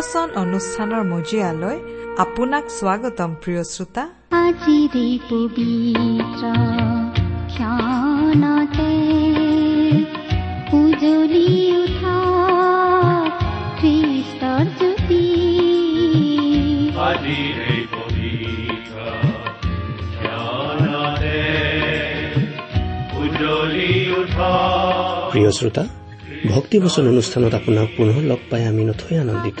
ভক্তিবচন অনুষ্ঠানৰ মজিয়ালৈ আপোনাক স্বাগতম প্ৰিয় শ্ৰোতা। আজিৰে পবিত্ৰ উজলি উঠা খ্ৰীষ্টৰ জ্যোতি। আজিৰে পবিত্ৰ ক্ষণতে উজ্বলি উঠা প্ৰিয় শ্ৰোতা ভক্তিবচন অনুষ্ঠানত আপোনাক পুনৰ লগ পাই আমি নথৈ আনন্দিত।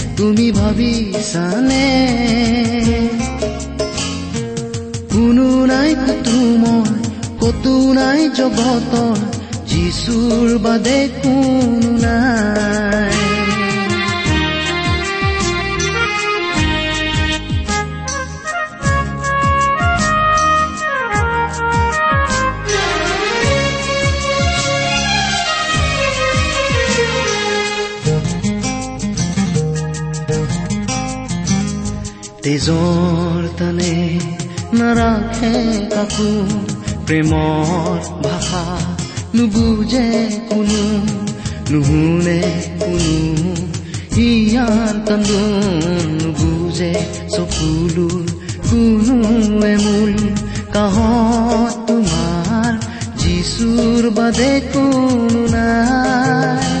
তুমি ভাবিছানে? কোনো নাই কুতো মই কতো নাই জগতৰ যিচুৰ বাদে কোনো নাই। তেজৰ তানে নাৰাখে কাকো প্ৰেমৰ ভাষা নুবুজে কোনো নুশুনে কোনো ইয়াৰ কান্দোন নুবুজে চকুলোৰ কোনোৱে মূল কাহত তোমাৰ যিচুৰ বাদে কোনো নাই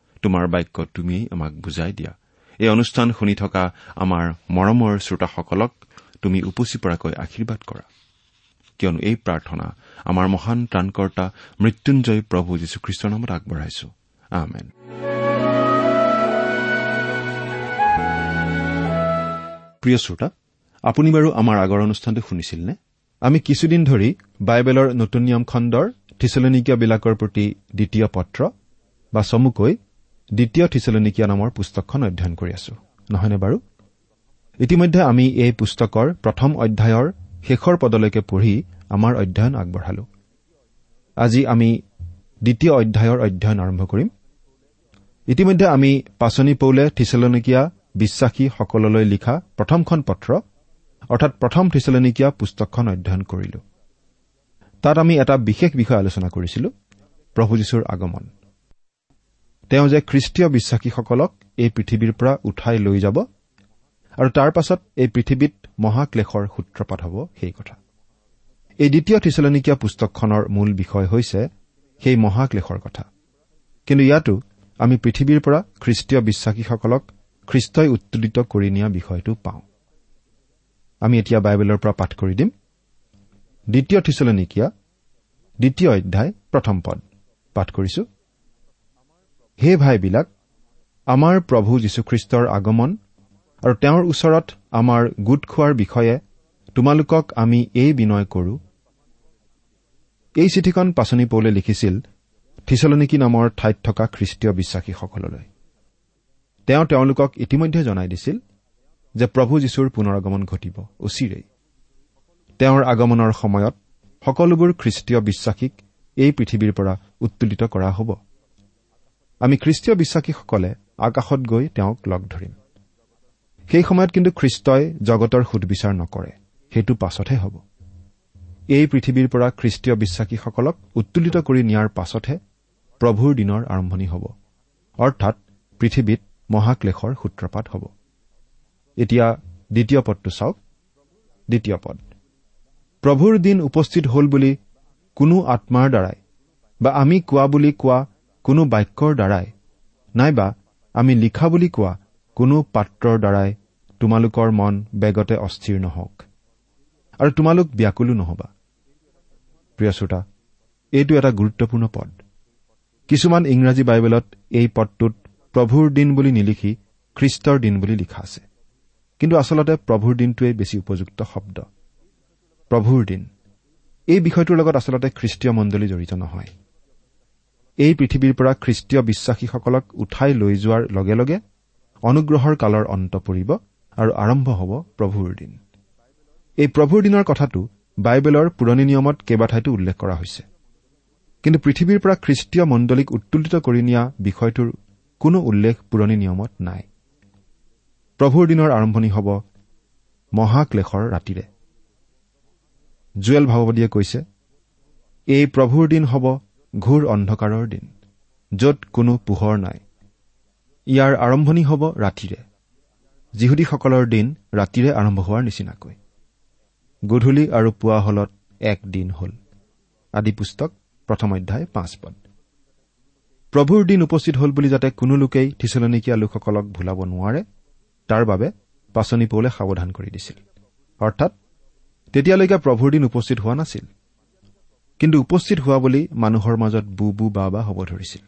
তোমাৰ বাক্য তুমিয়েই আমাক বুজাই দিয়া। এই অনুষ্ঠান শুনি থকা আমাৰ মৰমৰ শ্ৰোতাসকলক তুমি উপচি পৰাকৈ আশীৰ্বাদ কৰা। কিয়নো এই প্ৰাৰ্থনা আমাৰ মহান ত্ৰাণকৰ্তা মৃত্যুঞ্জয় প্ৰভু যীশুখ্ৰীষ্টৰ নামত আগবঢ়াইছো। আমেন। প্ৰিয় শ্ৰোতা আপুনি বাৰু আমাৰ আগৰ অনুষ্ঠানটো শুনিছিল নে আমি কিছুদিন ধৰি বাইবেলৰ নতুন নিয়ম খণ্ডৰ থিচলনিকীয়াবিলাকৰ প্ৰতি দ্বিতীয় পত্ৰ বা চমুকৈ দ্বিতীয় থিচলনিকীয়া নামৰ পুস্তকখন অধ্যয়ন কৰি আছো। নহয়নে বাৰু? ইতিমধ্যে আমি এই পুস্তকৰ প্ৰথম অধ্যায়ৰ শেষৰ পদলৈকে পঢ়ি আমাৰ অধ্যয়ন আগবঢ়ালো। আজি আমি দ্বিতীয় অধ্যায়ৰ অধ্যয়ন আৰম্ভ কৰিম। ইতিমধ্যে আমি পাচনি পৌলে থিচলনিকীয়া বিশ্বাসীসকললৈ লিখা প্ৰথমখন পত্ৰ অৰ্থাৎ প্ৰথম থিচলনিকীয়া পুস্তকখন অধ্যয়ন কৰিলো। তাত আমি এটা বিশেষ বিষয় আলোচনা কৰিছিলো প্ৰভু যীশুৰ আগমন। তেওঁ যে খ্ৰীষ্টীয় বিশ্বাসীসকলক এই পৃথিৱীৰ পৰা উঠাই লৈ যাব আৰু তাৰ পাছত এই পৃথিৱীত মহাক্লেশৰ সূত্ৰপাত হ'ব সেই কথা। এই দ্বিতীয় থিচলনিকীয়া পুস্তকখনৰ মূল বিষয় হৈছে সেই মহাক্লেশৰ কথা। কিন্তু ইয়াতো আমি পৃথিৱীৰ পৰা খ্ৰীষ্টীয় বিশ্বাসীসকলক খ্ৰীষ্টই উত্তোলিত কৰি নিয়া বিষয়টো পাওঁ। আমি এতিয়া বাইবেলৰ পৰা পাঠ কৰি দিম। দ্বিতীয় থিচলনিকীয়া দ্বিতীয় অধ্যায় প্ৰথম পদ। পাঠ কৰিছো। হে ভাইবিলাক আমাৰ প্ৰভু যীশুখ্ৰীষ্টৰ আগমন আৰু তেওঁৰ ওচৰত আমাৰ গোট খোৱাৰ বিষয়ে তোমালোকক আমি এই বিনয় কৰো। এই চিঠিখন পাচনি পৌলে লিখিছিল থিচলনিকি নামৰ ঠাইত থকা খ্ৰীষ্টীয় বিশ্বাসীসকললৈ। তেওঁ তেওঁলোকক ইতিমধ্যে জনাই দিছিল যে প্ৰভু যীশুৰ পুনৰ আগমন ঘটিব অচিৰেই। তেওঁৰ আগমনৰ সময়ত সকলোবোৰ খ্ৰীষ্টীয় বিশ্বাসীক এই পৃথিৱীৰ পৰা উত্তোলিত কৰা হ'ব। আমি খ্ৰীষ্টীয় বিশ্বাসীসকলে আকাশত গৈ তেওঁক লগ ধৰিম। সেই সময়ত কিন্তু খ্ৰীষ্টই জগতৰ সুদবিচাৰ নকৰে। সেইটো পাছতহে হ'ব। এই পৃথিৱীৰ পৰা খ্ৰীষ্টীয় বিশ্বাসীসকলক উত্তোলিত কৰি নিয়াৰ পাছতহে প্ৰভুৰ দিনৰ আৰম্ভণি হ'ব। অৰ্থাৎ পৃথিৱীত মহাক্লেশৰ সূত্ৰপাত হ'ব। এতিয়া দ্বিতীয় পদটো চাওক। দ্বিতীয় পদ। প্ৰভুৰ দিন উপস্থিত হ'ল বুলি কোনো আত্মাৰ দ্বাৰাই বা আমি কোৱা বুলি কোৱা কোনো বাক্যৰ দ্বাৰাই নাইবা আমি লিখা বুলি কোৱা কোনো পাত্ৰৰ দ্বাৰাই তোমালোকৰ মন বেগতে অস্থিৰ নহওক। আৰু তোমালোক ব্যাকুলো নহবা। প্ৰিয় শ্ৰোতা এইটো এটা গুৰুত্বপূৰ্ণ পদ। কিছুমান ইংৰাজী বাইবেলত এই পদটোত প্ৰভুৰ দিন বুলি নিলিখি খ্ৰীষ্টৰ দিন বুলি লিখা আছে। কিন্তু আচলতে প্ৰভুৰ দিনটোৱেই বেছি উপযুক্ত শব্দ। প্ৰভুৰ দিন। এই বিষয়টোৰ লগত আচলতে খ্ৰীষ্টীয় মণ্ডলী জড়িত নহয়। এই পৃথিৱীৰ পৰা খ্ৰীষ্টীয় বিশ্বাসীসকলক উঠাই লৈ যোৱাৰ লগে লগে অনুগ্ৰহৰ কালৰ অন্ত পৰিব আৰু আৰম্ভ হ'ব প্ৰভুৰ দিন। এই প্ৰভুৰ দিনৰ কথাটো বাইবেলৰ পুৰণি নিয়মত কেইবাঠাইতো উল্লেখ কৰা হৈছে। কিন্তু পৃথিৱীৰ পৰা খ্ৰীষ্টীয় মণ্ডলীক উত্তোলিত কৰি নিয়া বিষয়টোৰ কোনো উল্লেখ পুৰণি নিয়মত নাই। প্ৰভুৰ দিনৰ আৰম্ভণি হ'ব মহাক্লেশৰ ৰাতিৰে। জুৱেল ভাৱবাদীয়ে কৈছে এই প্ৰভুৰ দিন হ'ব ঘোৰ অন্ধকাৰৰ দিন য'ত কোনো পোহৰ নাই। ইয়াৰ আৰম্ভণি হ'ব ৰাতিৰে। যিহুদীসকলৰ দিন ৰাতিৰে আৰম্ভ হোৱাৰ নিচিনাকৈ। গধূলি আৰু পুৱা হলত এক দিন হ'ল। আদি পুস্তক প্ৰথম অধ্যায় পাঁচ পদ। প্ৰভুৰ দিন উপস্থিত হ'ল বুলি যাতে কোনো লোকেই থিচলনিকীয়া লোকসকলক ভুলাব নোৱাৰে তাৰ বাবে পাচনি পৌলে সাৱধান কৰি দিছিল। অৰ্থাৎ তেতিয়ালৈকে প্ৰভুৰ দিন উপস্থিত হোৱা নাছিল। কিন্তু উপস্থিত হোৱা বুলি মানুহৰ মাজত বু বু বা বা হ'ব ধৰিছিল।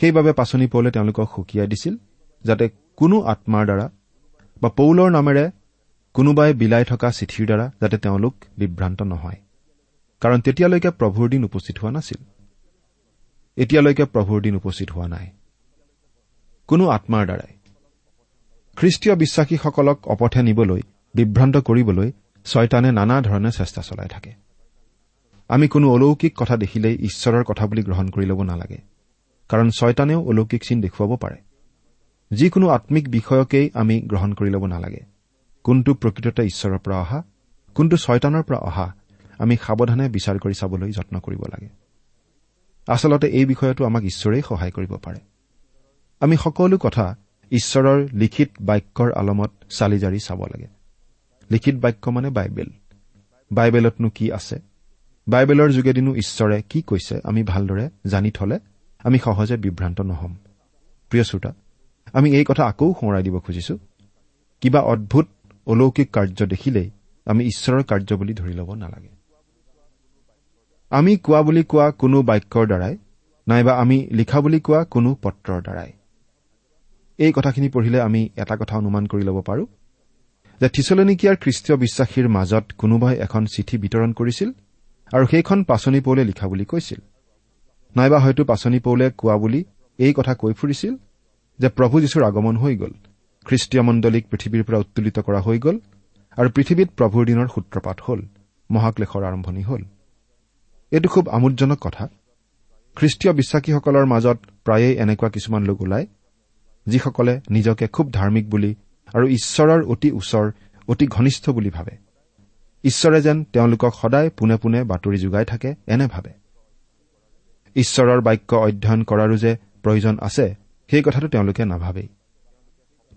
সেইবাবে পাচনি পৌলে তেওঁলোকক সুকীয়াই দিছিল যাতে কোনো আত্মাৰ দ্বাৰা বা পৌলৰ নামেৰে কোনোবাই বিলাই থকা চিঠিৰ দ্বাৰা যাতে তেওঁলোক বিভ্ৰান্ত নহয়। কাৰণ তেতিয়ালৈকে প্ৰভুৰ দিন উপস্থিত হোৱা নাছিল। এতিয়ালৈকে প্ৰভুৰ দিন উপস্থিত হোৱা নাই। কোনো আত্মাৰ দ্বাৰাই। খ্ৰীষ্টীয় বিশ্বাসীসকলক অপথে নিবলৈ বিভ্ৰান্ত কৰিবলৈ ছয়তানে নানা ধৰণে চেষ্টা চলাই থাকে। আমি কোনো অলৌকিক কথা দেখিলেই ঈশ্বৰৰ কথা বুলি গ্ৰহণ কৰি ল'ব নালাগে কাৰণ ছয়তানেও অলৌকিক চিন দেখুৱাব পাৰে। যিকোনো আম্মিক বিষয়কেই আমি গ্ৰহণ কৰি ল'ব নালাগে কোনটো প্ৰকৃততে ঈশ্বৰৰ পৰা অহা কোনটো ছয়তানৰ পৰা অহা আমি সাৱধানে বিচাৰ কৰি চাবলৈ যত্ন কৰিব লাগে। আচলতে এই বিষয়তো আমাক ঈশ্বৰেই সহায় কৰিব পাৰে। আমি সকলো কথা ঈশ্বৰৰ লিখিত বাক্যৰ আলমত চালি জাৰি চাব লাগে। লিখিত বাক্য মানে বাইবেল। বাইবেলতনো কি আছে? বাইবেলৰ যোগেদিনো ঈশ্বৰে কি কৈছে আমি ভালদৰে জানি থলে আমি সহজে বিভ্ৰান্ত নহম। প্ৰিয় শ্ৰোতা আমি এই কথা আকৌ সোঁৱৰাই দিব খুজিছো। কিবা অদ্ভুত অলৌকিক কাৰ্য দেখিলেই আমি ঈশ্বৰৰ কাৰ্য বুলি ধৰি ল'ব নালাগে। আমি কোৱা বুলি কোৱা কোনো বাক্যৰ দ্বাৰাই নাইবা আমি লিখা বুলি কোৱা কোনো পত্ৰৰ দ্বাৰাই। এই কথাখিনি পঢ়িলে আমি এটা কথা অনুমান কৰি ল'ব পাৰো যে থিচলনিকিয়াৰ খ্ৰীষ্টীয় বিশ্বাসীৰ মাজত কোনোবাই এখন চিঠি বিতৰণ কৰিছিল আৰু সেইখন পাচনি পৌলে লিখা বুলি কৈছিল। নাইবা হয়তো পাচনি পৌলে কোৱা বুলি এই কথা কৈ ফুৰিছিল যে প্ৰভু যীশুৰ আগমন হৈ গ'ল খ্ৰীষ্টীয় মণ্ডলীক পৃথিৱীৰ পৰা উত্তোলিত কৰা হৈ গ'ল আৰু পৃথিৱীত প্ৰভুৰ দিনৰ সূত্ৰপাত হ'ল মহাক্লেশৰ আৰম্ভণি হ'ল। এইটো খুব আমোদজনক কথা। খ্ৰীষ্টীয় বিশ্বাসীসকলৰ মাজত প্ৰায়েই এনেকুৱা কিছুমান লোক ওলায় যিসকলে নিজকে খুব ধাৰ্মিক বুলি আৰু ঈশ্বৰৰ অতি ওচৰ অতি ঘনিষ্ঠ বুলি ভাবে। ঈশ্বৰে যেন তেওঁলোকক সদায় পোনে পোনে বাতৰি যোগাই থাকে এনে ভাবে। ঈশ্বৰৰ বাক্য অধ্যয়ন কৰাৰো যে প্ৰয়োজন আছে সেই কথাটো তেওঁলোকে নাভাবেই।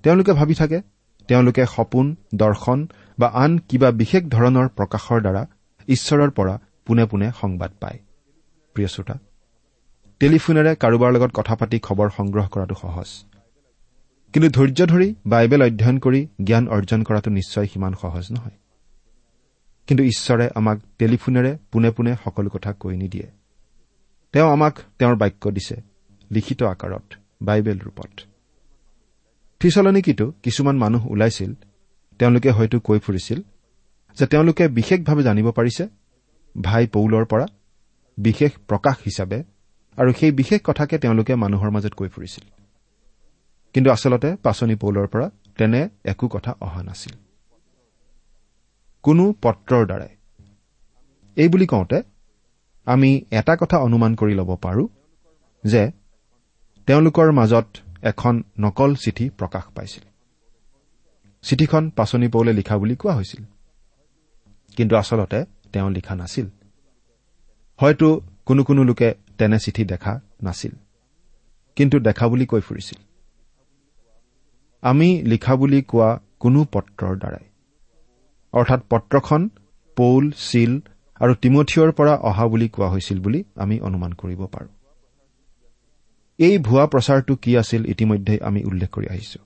তেওঁলোকে ভাবি থাকে তেওঁলোকে সপোন দৰ্শন বা আন কিবা বিশেষ ধৰণৰ প্ৰকাশৰ দ্বাৰা ঈশ্বৰৰ পৰা পোনে পোনে সংবাদ পায়। প্ৰিয় শ্ৰোতা টেলিফোনেৰে কাৰোবাৰ লগত কথা পাতি খবৰ সংগ্ৰহ কৰাটো সহজ। কিন্তু ধৈৰ্য ধৰি বাইবেল অধ্যয়ন কৰি জ্ঞান অৰ্জন কৰাটো নিশ্চয় সিমান সহজ নহয়। কিন্তু ঈশ্বৰে আমাক টেলিফোনেৰে পোনে পোনে সকলো কথা কৈ নিদিয়ে। তেওঁ আমাক তেওঁৰ বাক্য দিছে লিখিত আকাৰত বাইবেল ৰূপত। থিচলনিকিতো কিছুমান মানুহ ওলাইছিল তেওঁলোকে হয়তো কৈ ফুৰিছিল যে তেওঁলোকে বিশেষভাৱে জানিব পাৰিছে ভাই পৌলৰ পৰা বিশেষ প্ৰকাশ হিচাপে আৰু সেই বিশেষ কথাকে তেওঁলোকে মানুহৰ মাজত কৈ ফুৰিছিল। কিন্তু আচলতে পাচনি পৌলৰ পৰা তেনে একো কথা অহা নাছিল। কোনো পত্ৰৰ দ্বাৰাই। এই বুলি কওঁতে আমি এটা কথা অনুমান কৰি ল'ব পাৰো যে তেওঁলোকৰ মাজত এখন নকল চিঠি প্ৰকাশ পাইছিল। চিঠিখন পাচনি পৌলে লিখা বুলি কোৱা হৈছিল। কিন্তু আচলতে তেওঁ লিখা নাছিল। হয়তো কোনো কোনো লোকে তেনে চিঠি দেখা নাছিল কিন্তু দেখা বুলি কৈ ফুৰিছিল। আমি লিখা বুলি কোৱা কোনো পত্ৰৰ দ্বাৰাই। অৰ্থাৎ পত্ৰখন পৌল চিল আৰু তিমঠিয়ৰ পৰা অহা বুলি কোৱা হৈছিল বুলি আমি অনুমান কৰিব পাৰো। এই ভুৱা প্ৰচাৰটো কি আছিল ইতিমধ্যে আমি উল্লেখ কৰি আহিছো।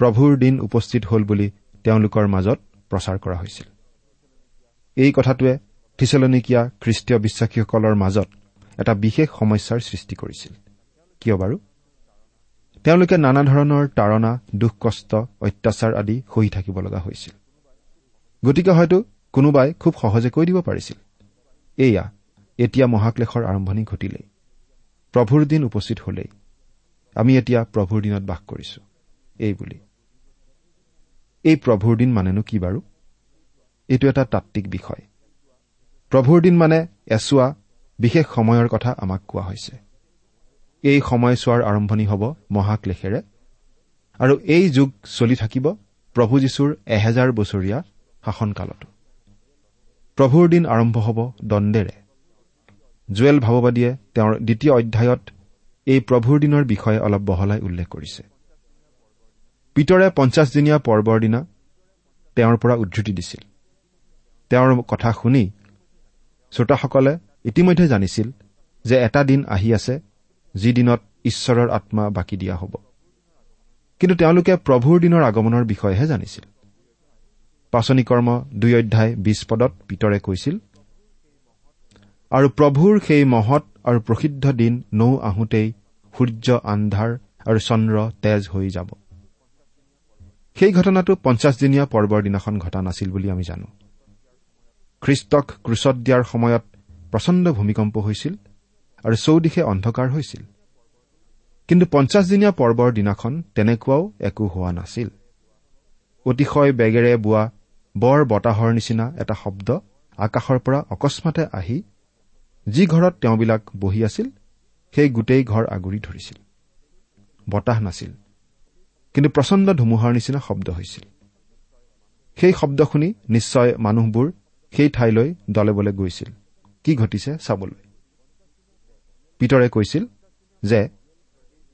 প্ৰভুৰ দিন উপস্থিত হ'ল বুলি তেওঁলোকৰ মাজত প্ৰচাৰ কৰা হৈছিল। এই কথাটোৱে থিচলনিকীয়া খ্ৰীষ্টীয় বিশ্বাসীসকলৰ মাজত এটা বিশেষ সমস্যাৰ সৃষ্টি কৰিছিল। কিয় বাৰু? তেওঁলোকে নানা ধৰণৰ তাৰণা দুখ কষ্ট অত্যাচাৰ আদি সহি থাকিব লগা হৈছিল। গতিকে হয়তো কোনোবাই খুব সহজে কৈ দিব পাৰিছিল। এয়া এতিয়া মহাক্লেশৰ আৰম্ভণি ঘটিলেই। প্ৰভুৰ দিন উপস্থিত হলেই। আমি এতিয়া প্ৰভুৰ দিনত বাস কৰিছো। এই বুলি। এই প্ৰভুৰ দিন মানেনো কি বাৰু? এইটো এটা তাত্বিক বিষয়। প্ৰভুৰ দিন মানে এচোৱা বিশেষ সময়ৰ কথা আমাক কোৱা হৈছে। এই সময়ছোৱাৰ আৰম্ভণি হ'ব মহাক্লেশেৰে। আৰু এই যুগ চলি থাকিব প্ৰভু যীশুৰ এহেজাৰ বছৰীয়া শাসনকালতো। প্ৰভুৰ দিন আৰম্ভ হ'ব দণ্ডেৰে জুৱেল ভাৱবাদীয়ে তেওঁৰ দ্বিতীয় অধ্যায়ত এই প্ৰভুৰ দিনৰ বিষয়ে অলপ বহলাই উল্লেখ কৰিছে। পিতৰে পঞ্চাছদিনীয়া পৰ্বৰ দিনা তেওঁৰ পৰা উদ্ধৃতি দিছিল। তেওঁৰ কথা শুনি শ্ৰোতাসকলে ইতিমধ্যে জানিছিল যে এটা দিন আহি আছে যি দিনত ঈশ্বৰৰ আত্মা বাকী দিয়া হ'ব। কিন্তু তেওঁলোকে প্ৰভুৰ দিনৰ আগমনৰ বিষয়েহে জানিছিল। পাচনি কৰ্ম দুই অধ্যায় বিছ পদত পিতৰে কৈছিল আৰু প্ৰভুৰ সেই মহৎ আৰু প্ৰসিদ্ধ দিন নৌ আহোঁতেই সূৰ্য আন্ধাৰ আৰু চন্দ্ৰ তেজ হৈ যাব। সেই ঘটনাটো পঞ্চাছদিনীয়া পৰ্বৰ দিনাখন ঘটা নাছিল বুলি আমি জানো। খ্ৰীষ্টক ক্ৰুচত দিয়াৰ সময়ত প্ৰচণ্ড ভূমিকম্প হৈছিল আৰু চৌদিশে অন্ধকাৰ হৈছিল। কিন্তু পঞ্চাছদিনীয়া পৰ্বৰ দিনাখন তেনেকুৱাও একো হোৱা নাছিল। অতিশয় বেগেৰে বোৱা বৰ বতাহৰ নিচিনা এটা শব্দ আকাশৰ পৰা অকস্মাতে আহি যি ঘৰত তেওঁবিলাক বহি আছিল সেই গোটেই ঘৰ আগুৰি ধৰিছিল। বতাহ নাছিল কিন্তু প্ৰচণ্ড ধুমুহাৰ নিচিনা শব্দ হৈছিল। সেই শব্দ শুনি নিশ্চয় মানুহবোৰ সেই ঠাইলৈ দলে বলে গৈছিল। কি ঘটিছে চাবলৈ। পিতৰে কৈছিল যে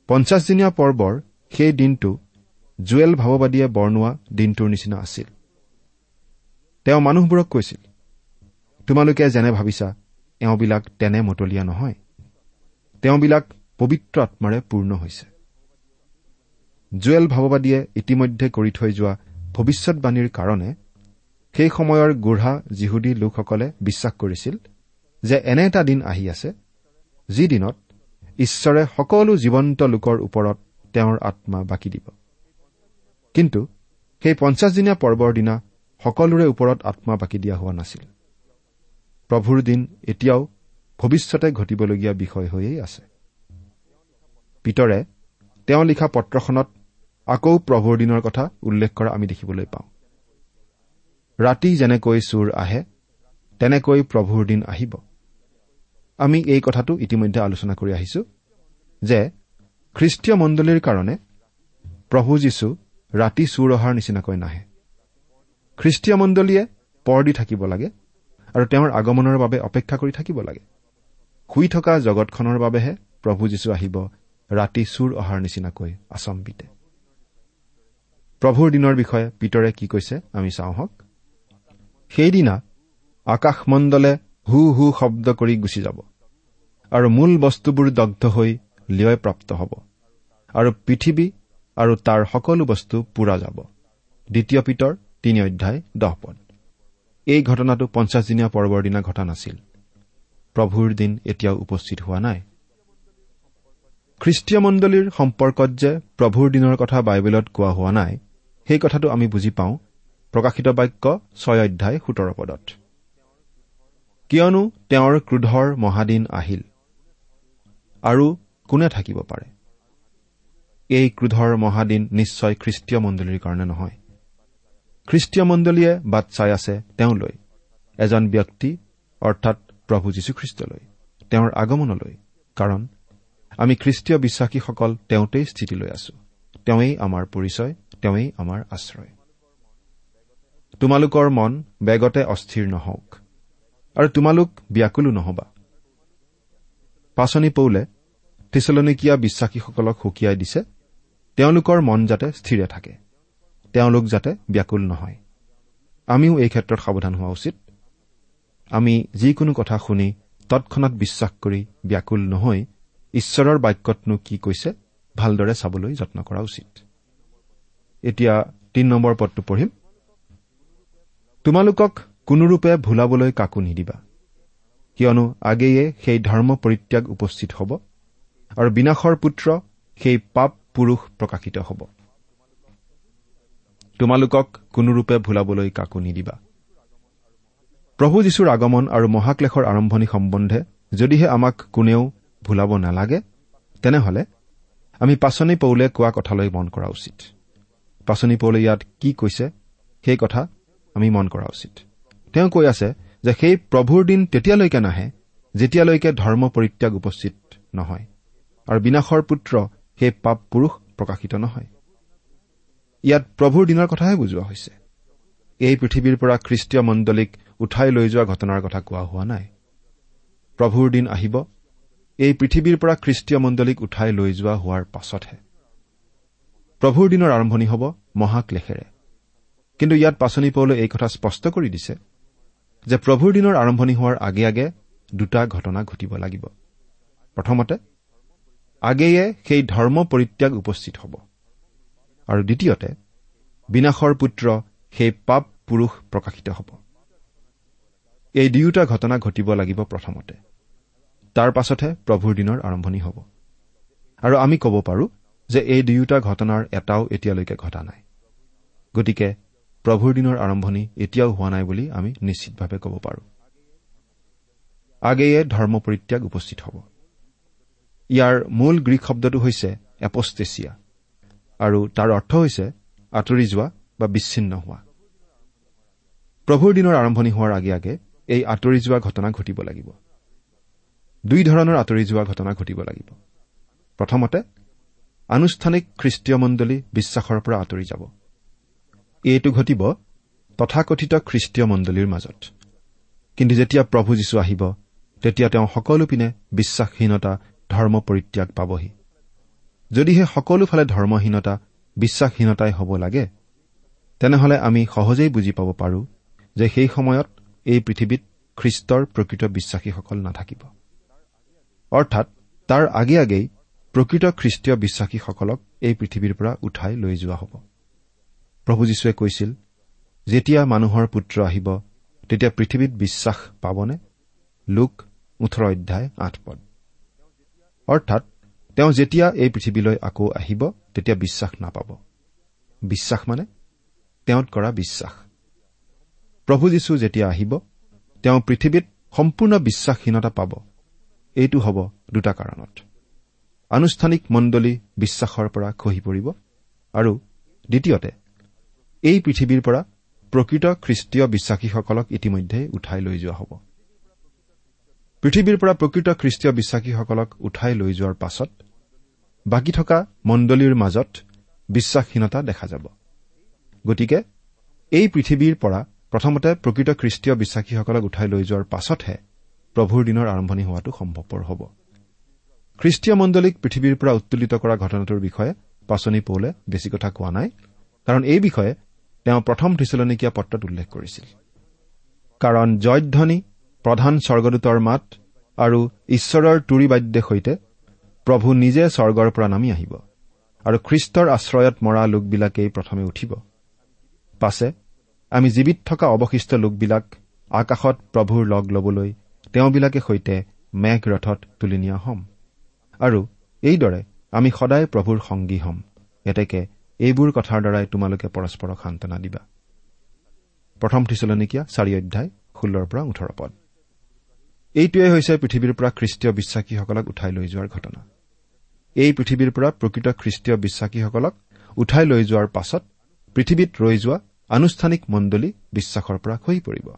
পঞ্চাছদিনীয়া পৰ্বৰ সেই দিনটো জুৱেল ভাৱবাদীয়ে বৰ্ণোৱা দিনটোৰ নিচিনা আছিল। তেওঁ মানুহবোৰক কৈছিল তোমালোকে যেনে ভাবিছা এওঁবিলাক তেনে মতলীয়া নহয়। তেওঁবিলাক পবিত্ৰ আত্মাৰে পূৰ্ণ হৈছে। জুৱেল ভাৱবাদীয়ে ইতিমধ্যে কৰি থৈ যোৱা ভৱিষ্যৎবাণীৰ কাৰণে সেই সময়ৰ গুঢ়া যিহুদী লোকসকলে বিশ্বাস কৰিছিল যে এনে এটা দিন আহি আছে যি দিনত ঈশ্বৰে সকলো জীৱন্ত লোকৰ ওপৰত তেওঁৰ আত্মা বাকী দিব। কিন্তু সেই পঞ্চাছদিনীয়া পৰ্বৰ দিনা সকলোৰে ওপৰত আত্মা বাকী দিয়া হোৱা নাছিল। প্ৰভুৰ দিন এতিয়াও ভৱিষ্যতে ঘটিবলগীয়া বিষয় হৈয়েই আছে। পিতৰে তেওঁ লিখা পত্ৰখনত আকৌ প্ৰভুৰ দিনৰ কথা উল্লেখ কৰা আমি দেখিবলৈ পাওঁ। ৰাতি যেনেকৈ চোৰ আহে তেনেকৈ প্ৰভুৰ দিন আহিব। আমি এই কথাটো ইতিমধ্যে আলোচনা কৰি আহিছো যে খ্ৰীষ্টীয় মণ্ডলীৰ কাৰণে প্ৰভু যীশু ৰাতি চুৰ অহাৰ নিচিনাকৈ নাহে। খ্ৰীষ্টীয় মণ্ডলীয়ে পৰ দি থাকিব লাগে আৰু তেওঁৰ আগমনৰ বাবে অপেক্ষা কৰি থাকিব লাগে। শুই থকা জগতখনৰ বাবেহে প্ৰভু যীশু আহিব ৰাতি চুৰ অহাৰ নিচিনাকৈ আচম্বিতে। প্ৰভুৰ দিনৰ বিষয়ে পিতৰে কি কৈছে আমি চাওঁ হওক। সেইদিনা আকাশমণ্ডলে হু হু শব্দ কৰি গুচি যাব আৰু মূল বস্তুবোৰ দগ্ধ হৈ লিয় প্ৰাপ্ত হ'ব আৰু পৃথিৱী আৰু তাৰ সকলো বস্তু পুৰা যাব। দ্বিতীয় পিতৰ তিনি অধ্যায় দহ পদ। এই ঘটনাটো পঞ্চাছদিনীয়া পৰ্বৰ দিনা ঘটা নাছিল। প্ৰভুৰ দিন এতিয়াও উপস্থিত হোৱা নাই। খ্ৰীষ্টীয় মণ্ডলীৰ সম্পৰ্কত যে প্ৰভুৰ দিনৰ কথা বাইবেলত কোৱা হোৱা নাই সেই কথাটো আমি বুজি পাওঁ প্ৰকাশিত বাক্য ছয় অধ্যায় সোতৰ পদত। কিয়নো তেওঁৰ ক্ৰোধৰ মহাদিন আহিল আৰু কোনে থাকিব পাৰে? এই ক্ৰোধৰ মহাদিন নিশ্চয় খ্ৰীষ্টীয় মণ্ডলীৰ কাৰণে নহয়। খ্ৰীষ্টীয় মণ্ডলীয়ে বাট চাই আছে তেওঁলৈ। এজন ব্যক্তি অৰ্থাৎ প্ৰভু যীশুখ্ৰীষ্টলৈ তেওঁৰ আগমনলৈ। কাৰণ আমি খ্ৰীষ্টীয় বিশ্বাসীসকল তেওঁতেই স্থিতি লৈ আছো। তেওঁৱেই আমাৰ পৰিচয় তেওঁৱেই আমাৰ আশ্ৰয়। তোমালোকৰ মন বেগতে অস্থিৰ নহওক আৰু তোমালোক ব্যাকুলো নহবা। পাচনি পৌলে থিচলনিকীয়া বিশ্বাসীসকলক সুকীয়াই দিছে তেওঁলোকৰ মন যাতে স্থিৰে থাকে। তেওঁলোক যাতে ব্যাকুল নহয়। আমিও এই ক্ষেত্ৰত সাৱধান হোৱা উচিত। আমি যিকোনো কথা শুনি তৎক্ষণাত বিশ্বাস কৰি ব্যাকুল নহৈ ঈশ্বৰৰ বাক্যতনো কি কৈছে ভালদৰে চাবলৈ যত্ন কৰা উচিত। এতিয়া তিন নম্বৰ পদটো পঢ়িম। তোমালোকক কোনোৰূপে ভুলাবলৈ কাকো নিদিবা। কিয়নো আগেয়ে সেই ধৰ্ম পৰিত্যাগ উপস্থিত হ'ব আৰু বিনাশৰ পুত্ৰ সেই পাপ পুৰুষ প্ৰকাশিত হ'ব। তোমালোকক কোনোৰূপে ভুলাবলৈ কাকো নিদিবা। প্ৰভু যীশুৰ আগমন আৰু মহাক্লেশৰ আৰম্ভণি সম্বন্ধে যদিহে আমাক কোনেও ভুলাব নালাগে তেনেহলে আমি পাচনি পৌলে কোৱা কথালৈ মন কৰা উচিত। পাচনি পৌলে ইয়াত কি কৈছে সেই কথা আমি মন কৰা উচিত। তেওঁ কৈ আছে যে সেই প্ৰভুৰ দিন তেতিয়ালৈকে নাহে যেতিয়ালৈকে ধৰ্ম পৰিত্যাগ উপস্থিত নহয় আৰু বিনাশৰ পুত্ৰ সেই পাপ পুৰুষ প্ৰকাশিত নহয়। ইয়াত প্ৰভুৰ দিনৰ কথাহে বুজোৱা হৈছে। এই পৃথিৱীৰ পৰা খ্ৰীষ্টীয় মণ্ডলীক উঠাই লৈ যোৱা ঘটনাৰ কথা কোৱা হোৱা নাই। প্ৰভুৰ দিন আহিব এই পৃথিৱীৰ পৰা খ্ৰীষ্টীয় মণ্ডলীক উঠাই লৈ যোৱা হোৱাৰ পাছতহে। প্ৰভুৰ দিনৰ আৰম্ভণি হ'ব মহাক্লেশেৰে। কিন্তু ইয়াত পাচনি পৌলে এই কথা স্পষ্ট কৰি দিছে যে প্ৰভুৰ দিনৰ আৰম্ভণি হোৱাৰ আগে আগে দুটা ঘটনা ঘটিব লাগিব। প্ৰথমতে আগেয়ে সেই ধৰ্ম পৰিত্যাগ উপস্থিত হ'ব। আৰু দ্বিতীয়তে বিনাশৰ পুত্ৰ সেই পাপ পুৰুষ প্ৰকাশিত হ'ব। এই দুয়োটা ঘটনা ঘটিব লাগিব প্ৰথমতে। তাৰ পাছতহে প্ৰভুৰ দিনৰ আৰম্ভণি হ'ব। আৰু আমি ক'ব পাৰোঁ যে এই দুয়োটা ঘটনাৰ এটাও এতিয়ালৈকে ঘটা নাই। গতিকে প্ৰভুৰ দিনৰ আৰম্ভণি এতিয়াও হোৱা নাই বুলি আমি নিশ্চিতভাৱে ক'ব পাৰোঁ। আগেয়ে ধৰ্ম পৰিত্যাগ উপস্থিত হ'ব। ইয়াৰ মূল গ্ৰীক শব্দটো হৈছে এপষ্টেচিয়া আৰু তাৰ অৰ্থ হৈছে আঁতৰি যোৱা বা বিচ্ছিন্ন হোৱা। প্ৰভুৰ দিনৰ আৰম্ভণি হোৱাৰ আগে আগে এই আঁতৰি যোৱা ঘটনা ঘটিব লাগিব। দুই ধৰণৰ আঁতৰি যোৱা ঘটনা ঘটিব লাগিব। প্ৰথমতে আনুষ্ঠানিক খ্ৰীষ্টীয় মণ্ডলী বিশ্বাসৰ পৰা আঁতৰি যাব। এইটো ঘটিব তথাকথিত খ্ৰীষ্টীয় মণ্ডলীৰ মাজত। কিন্তু যেতিয়া প্ৰভু যীশু আহিব তেতিয়া তেওঁ সকলো পিনে বিশ্বাসহীনতা ধৰ্ম পৰিত্যাগ পাবহি। যদিহে সকলোফালে ধৰ্মহীনতা বিশ্বাসহীনতাই হ'ব লাগে তেনেহলে আমি সহজেই বুজি পাব পাৰোঁ যে সেই সময়ত এই পৃথিৱীত খ্ৰীষ্টৰ প্ৰকৃত বিশ্বাসীসকল নাথাকিব। অৰ্থাৎ তাৰ আগে আগেই প্ৰকৃত খ্ৰীষ্টীয় বিশ্বাসীসকলক এই পৃথিৱীৰ পৰা উঠাই লৈ যোৱা হ'ব। প্ৰভু যীশুৱে কৈছিল যেতিয়া মানুহৰ পুত্ৰ আহিব তেতিয়া পৃথিৱীত বিশ্বাস পাবনে? লোক ওঠৰ অধ্যায় আঠ পদ। অৰ্থাৎ তেওঁ যেতিয়া এই পৃথিৱীলৈ আকৌ আহিব তেতিয়া বিশ্বাস নাপাব। বিশ্বাস মানে? তেওঁত কৰা বিশ্বাস। প্ৰভু যীশু যেতিয়া আহিব তেওঁ পৃথিৱীত সম্পূৰ্ণ বিশ্বাসহীনতা পাব। এইটো হ'ব দুটা কাৰণত। আনুষ্ঠানিক মণ্ডলী বিশ্বাসৰ পৰা খহি পৰিব আৰু দ্বিতীয়তে এই পৃথিৱীৰ পৰা প্ৰকৃত খ্ৰীষ্টীয় বিশ্বাসীসকলক ইতিমধ্যে উঠাই লৈ যোৱা হ'ব। পৃথিৱীৰ পৰা প্ৰকৃত খ্ৰীষ্টীয় বিশ্বাসীসকলক উঠাই লৈ যোৱাৰ পাছত বাকী থকা মণ্ডলীৰ মাজত বিশ্বাসহীনতা দেখা যাব। গতিকে এই পৃথিৱীৰ পৰা প্ৰথমতে প্ৰকৃত খ্ৰীষ্টীয় বিশ্বাসীসকলক উঠাই লৈ যোৱাৰ পাছতহে প্ৰভুৰ দিনৰ আৰম্ভণি হোৱাটো সম্ভৱপৰ হ'ব। খ্ৰীষ্টীয় মণ্ডলীক পৃথিৱীৰ পৰা উত্তোলিত কৰা ঘটনাটোৰ বিষয়ে পাচনি পৌলে বেছি কথা কোৱা নাই কাৰণ এই বিষয়ে তেওঁ প্ৰথম থিচলনিকীয়া পত্ৰত উল্লেখ কৰিছিল। কাৰণ জয়ধ্বনি প্ৰধান স্বৰ্গদূতৰ মাত আৰু ঈশ্বৰৰ তুৰি বাদ্যৰ সৈতে প্ৰভু নিজে স্বৰ্গৰ পৰা নামি আহিব আৰু খ্ৰীষ্টৰ আশ্ৰয়ত মৰা লোকবিলাকেই প্ৰথমে উঠিব। পাছে আমি জীৱিত থকা অৱশিষ্ট লোকবিলাক আকাশত প্ৰভুৰ লগ ল'বলৈ তেওঁবিলাকে সৈতে মেঘ ৰথত তুলি নিয়া হ'ম। আৰু এইদৰে আমি সদায় প্ৰভুৰ সংগী হ'ম। এতেকে এইবোৰ কথাৰ দ্বাৰাই তোমালোকে পৰস্পৰক সান্তনা দিবা। প্ৰথম থিচলনিকীয়া চাৰি অধ্যায় ষোল্লৰ পৰা ওঠৰ পদ। এইটোৱে হৈছে পৃথিৱীৰ পৰা খ্ৰীষ্টীয় বিশ্বাসীসকলক উঠাই লৈ যোৱাৰ ঘটনা। এই পৃথিৱীৰ পৰা প্ৰকৃত খ্ৰীষ্টীয় বিশ্বাসীসকলক উঠাই লৈ যোৱাৰ পাছত পৃথিৱীত ৰৈ যোৱা আনুষ্ঠানিক মণ্ডলী বিশ্বাসৰ পৰা খহি পৰিব।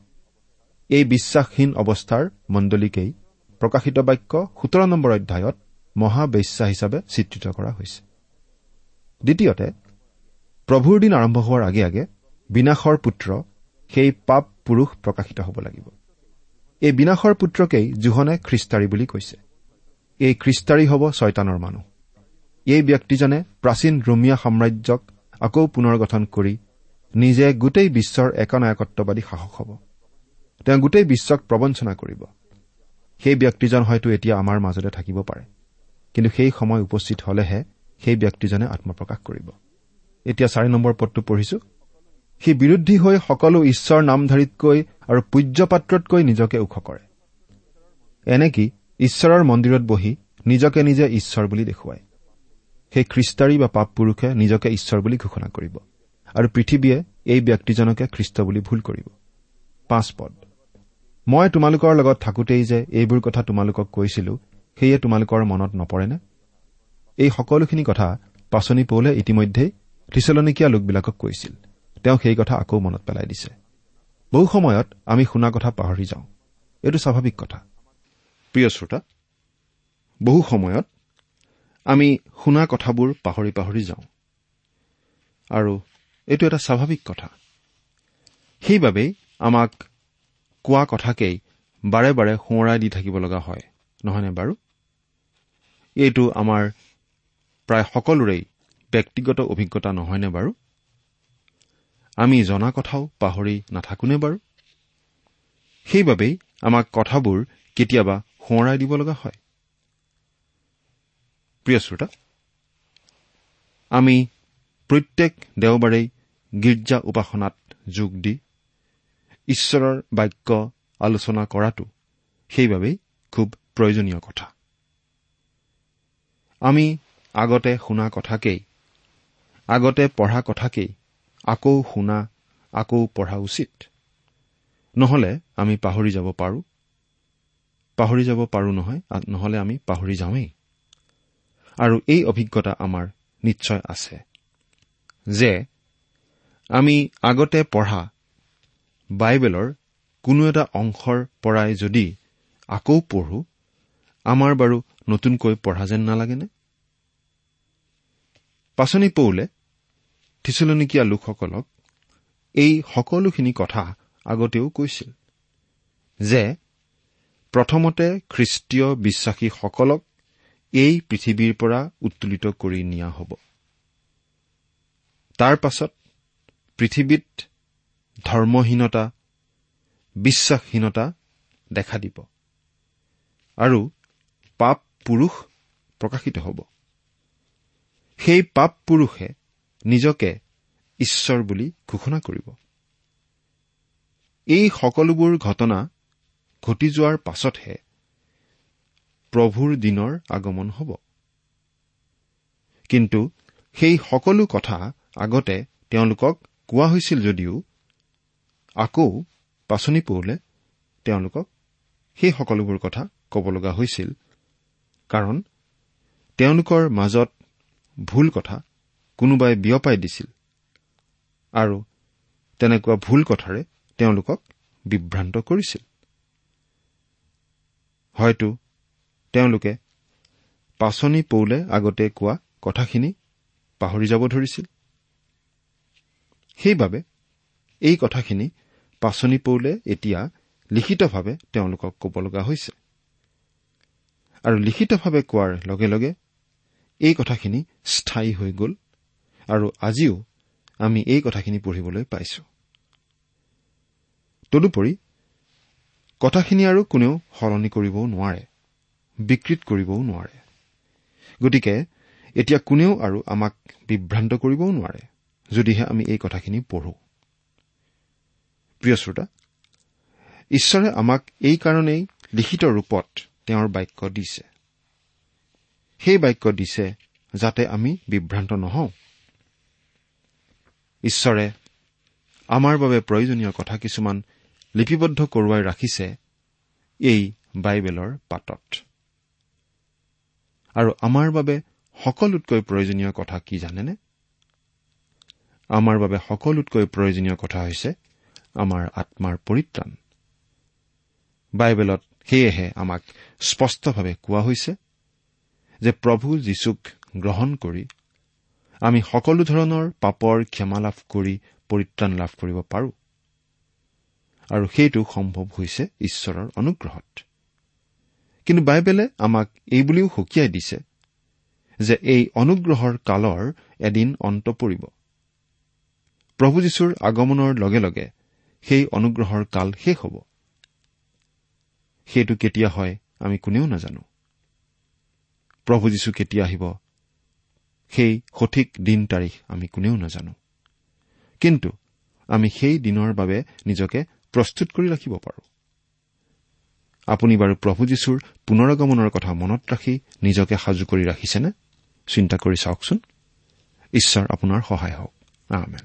এই বিশ্বাসহীন অৱস্থাৰ মণ্ডলীকেই প্ৰকাশিত বাক্য সোতৰ নম্বৰ অধ্যায়ত মহাবেশ্যা হিচাপে চিত্ৰিত কৰা হৈছে। দ্বিতীয়তে প্ৰভুৰ দিন আৰম্ভ হোৱাৰ আগে আগে বিনাশৰ পুত্ৰ সেই পাপ পুৰুষ প্ৰকাশিত হ'ব লাগিব। এই বিনাশৰ পুত্ৰকেই জোহনে খ্ৰীষ্টাৰী বুলি কৈছে। এই খ্ৰীষ্টাৰী হ'ব ছয়তানৰ মানুহ। এই ব্যক্তিজনে প্ৰাচীন ৰোমিয়া সাম্ৰাজ্যক আকৌ পুনৰ গঠন কৰি নিজে গোটেই বিশ্বৰ একনায়কত্ববাদী শাসক হ'ব। তেওঁ গোটেই বিশ্বক প্ৰবঞ্চনা কৰিব। সেই ব্যক্তিজন হয়তো এতিয়া আমাৰ মাজতে থাকিব পাৰে। কিন্তু সেই সময় উপস্থিত হলেহে সেই ব্যক্তিজনে আত্মপ্ৰকাশ কৰিব। এতিয়া চাৰি নম্বৰ পদটো পঢ়িছো। সি বিৰোধী হৈ সকলো ঈশ্বৰ নামধাৰীতকৈ আৰু পূজ্যপাত্ৰতকৈ নিজকে ওখ কৰে। এনেকি ঈশ্বৰৰ মন্দিৰত বহি নিজকে নিজে ঈশ্বৰ বুলি দেখুৱায়? সেই খ্ৰীষ্টাৰী বা পাপ পুৰুষে নিজকে ঈশ্বৰ বুলি ঘোষণা কৰিব আৰু পৃথিৱীয়ে এই ব্যক্তিজনকে খ্ৰীষ্ট বুলি ভুল কৰিব। পাঁচ পদ। মই তোমালোকৰ লগত থাকোতেই যে এইবোৰ কথা তোমালোকক কৈছিলো সেয়ে তোমালোকৰ মনত নপৰেনে? এই সকলোখিনি কথা পাচনি পৌলে ইতিমধ্যেই থিচলনিকীয়া লোকবিলাকক কৈছিল। তেওঁ সেই কথা আকৌ মনত পেলাই দিছে। বহু সময়ত আমি শুনা কথা পাহৰি যাওঁ। এইটো স্বাভাৱিক কথা। প্ৰিয় শ্ৰোতা বহু সময়ত আমি শুনা কথাবোৰ পাহৰি পাহৰি যাওঁ। আৰু এইটো এটা স্বাভাৱিক কথা। সেইবাবেই আমাক কোৱা কথাকেই বাৰে বাৰে সোঁৱৰাই দি থাকিব লগা হয় নহয়নে বাৰু? এইটো আমাৰ প্ৰায় সকলোৰেই ব্যক্তিগত অভিজ্ঞতা নহয়নে বাৰু? আমি জনা কথাও পাহৰি নাথাকোনে বাৰু? সেইবাবেই আমাক কথাবোৰ কেতিয়াবা সোঁৱৰাই দিব লগা হয়। প্ৰিয় শ্ৰোতা আমি প্ৰত্যেক দেওবাৰেই গীৰ্জা উপাসনাত যোগ দি ঈশ্বৰৰ বাক্য আলোচনা কৰাটো সেইবাবেই খুব প্ৰয়োজনীয় কথা। আমি আগতে শুনা কথাকেই আগতে পঢ়া কথাকেই আকৌ শুনা আকৌ পঢ়া উচিত। নহলে আমি পাহৰি যাব পাৰো। পাহৰি যাব পাৰো নহয় নহলে আমি পাহৰি যাওঁৱেই। আৰু এই অভিজ্ঞতা আমাৰ নিশ্চয় আছে যে আমি আগতে পঢ়া বাইবেলৰ কোনো এটা অংশৰ পৰাই যদি আকৌ পঢ়ো আমাৰ বাৰু নতুনকৈ পঢ়া যেন নালাগেনে? পাচনি পৌলে থিচলনিকীয়া লোকসকলক এই সকলোখিনি কথা আগতেও কৈছিল যে প্ৰথমতে খ্ৰীষ্টীয় বিশ্বাসীসকলক এই পৃথিৱীৰ পৰা উত্তোলিত কৰি নিয়া হ'ব। তাৰ পাছত পৃথিৱীত ধৰ্মহীনতা বিশ্বাসহীনতা দেখা দিব আৰু পাপ পুৰুষ প্ৰকাশিত হ'ব। সেই পাপ পুৰুষে নিজকে ঈশ্বৰ বুলি ঘোষণা কৰিব। এই সকলোবোৰ ঘটনা ঘটি যোৱাৰ পাছতহে প্ৰভুৰ দিনৰ আগমন হ'ব। কিন্তু সেই সকলো কথা আগতে তেওঁলোকক কোৱা হৈছিল যদিও আকৌ পাচনি পৌলে তেওঁলোকক সেই সকলোবোৰ কথা ক'ব লগা হৈছিল। কাৰণ তেওঁলোকৰ মাজত ভুল কথা কোনোবাই বিয়পাই দিছিল। আৰু তেনেকুৱা ভুল কথাৰে তেওঁলোকক বিভ্ৰান্ত কৰিছিল। হয়তো তেওঁলোকে পাচনি পৌলে আগতে কোৱা কথাখিনি পাহৰি যাব ধৰিছিল। সেইবাবে এই কথাখিনি পাচনি পৌলে এতিয়া লিখিতভাৱে তেওঁলোকক ক'ব লগা হৈছে। আৰু লিখিতভাৱে কোৱাৰ লগে লগে এই কথাখিনি স্থায়ী হৈ গ'ল আৰু আজিও আমি এই কথাখিনি পঢ়িবলৈ পাইছো। তদুপৰি কথাখিনি আৰু কোনেও সলনি কৰিবও নোৱাৰে বিকৃত কৰিবও নোৱাৰে। গতিকে এতিয়া কোনেও আৰু আমাক বিভ্ৰান্ত কৰিবও নোৱাৰে যদিহে আমি এই কথাখিনি পঢ়ো। প্ৰিয় শ্ৰোতা ঈশ্বৰে আমাক এই কাৰণেই লিখিত ৰূপত তেওঁৰ বাক্য দিছে। সেই বাক্য দিছে যাতে আমি বিভ্ৰান্ত নহওঁ। ঈশ্বৰে আমাৰ বাবে প্ৰয়োজনীয় কথা কিছুমান লিপিবদ্ধ কৰোৱাই ৰাখিছে এই বাইবেলৰ পাতত। আৰু আমাৰ বাবে সকলোতকৈ প্ৰয়োজনীয় কথা কি জানেনে? আমাৰ বাবে সকলোতকৈ প্ৰয়োজনীয় কথা হৈছে আমাৰ আত্মাৰ পৰিত্ৰাণ। বাইবেলত সেয়েহে আমাক স্পষ্টভাৱে কোৱা হৈছে যে প্ৰভু যীশুক গ্ৰহণ কৰি আমি সকলো ধৰণৰ পাপৰ ক্ষমা লাভ কৰি পৰিত্ৰাণ লাভ কৰিব পাৰো। আৰু সেইটো সম্ভৱ হৈছে ঈশ্বৰৰ অনুগ্ৰহত। কিন্তু বাইবেলে আমাক এইবুলিও সকীয়াই দিছে যে এই অনুগ্ৰহৰ কালৰ এদিন অন্ত পৰিব। প্ৰভু যীশুৰ আগমনৰ লগে লগে সেই অনুগ্ৰহৰ কাল শেষ হ'ব। সেইটো কেতিয়া হয় আমি কোনেও নাজানো। প্ৰভু যীশু কেতিয়া আহিব সেই সঠিক দিন তাৰিখ আমি কোনেও নাজানো। কিন্তু আমি সেই দিনৰ বাবে নিজকে প্ৰস্তুত কৰি ৰাখিব পাৰো। আপুনি বাৰু প্ৰভু যীশুৰ পুনৰগমনৰ কথা মনত ৰাখি নিজকে সাজু কৰি ৰাখিছেনে? চিন্তা কৰি চাওকচোন। ঈশ্বৰ আপোনাৰ সহায় হওক। আমি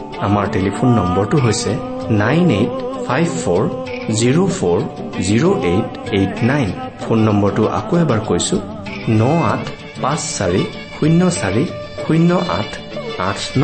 আমাৰ টেলিফোন নম্বৰটো হৈছে nine eight five four zero' four zero' eight eight nine. Phone নম্বৰটো আকৌ এবাৰ কৈছো ন আঠ পাঁচ চাৰি শূন্য চাৰি শূন্য আঠ আঠ ন।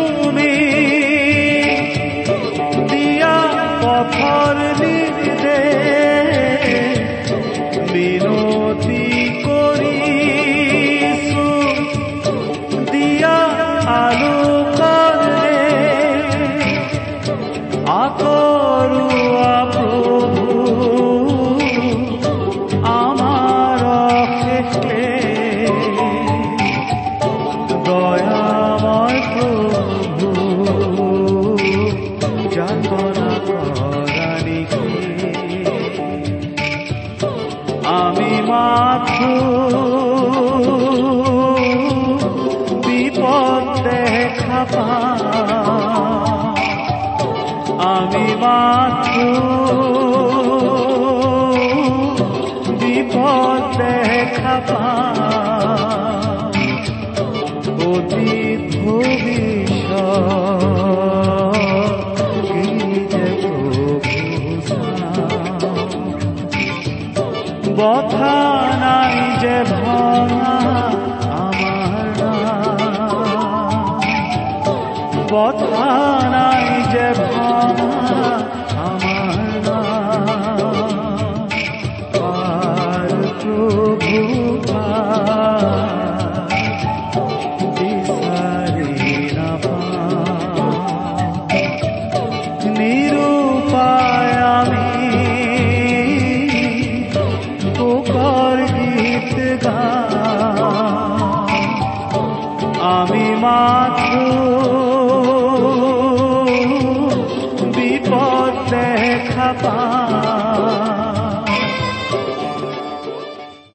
অতীত ভবিষ্যৎ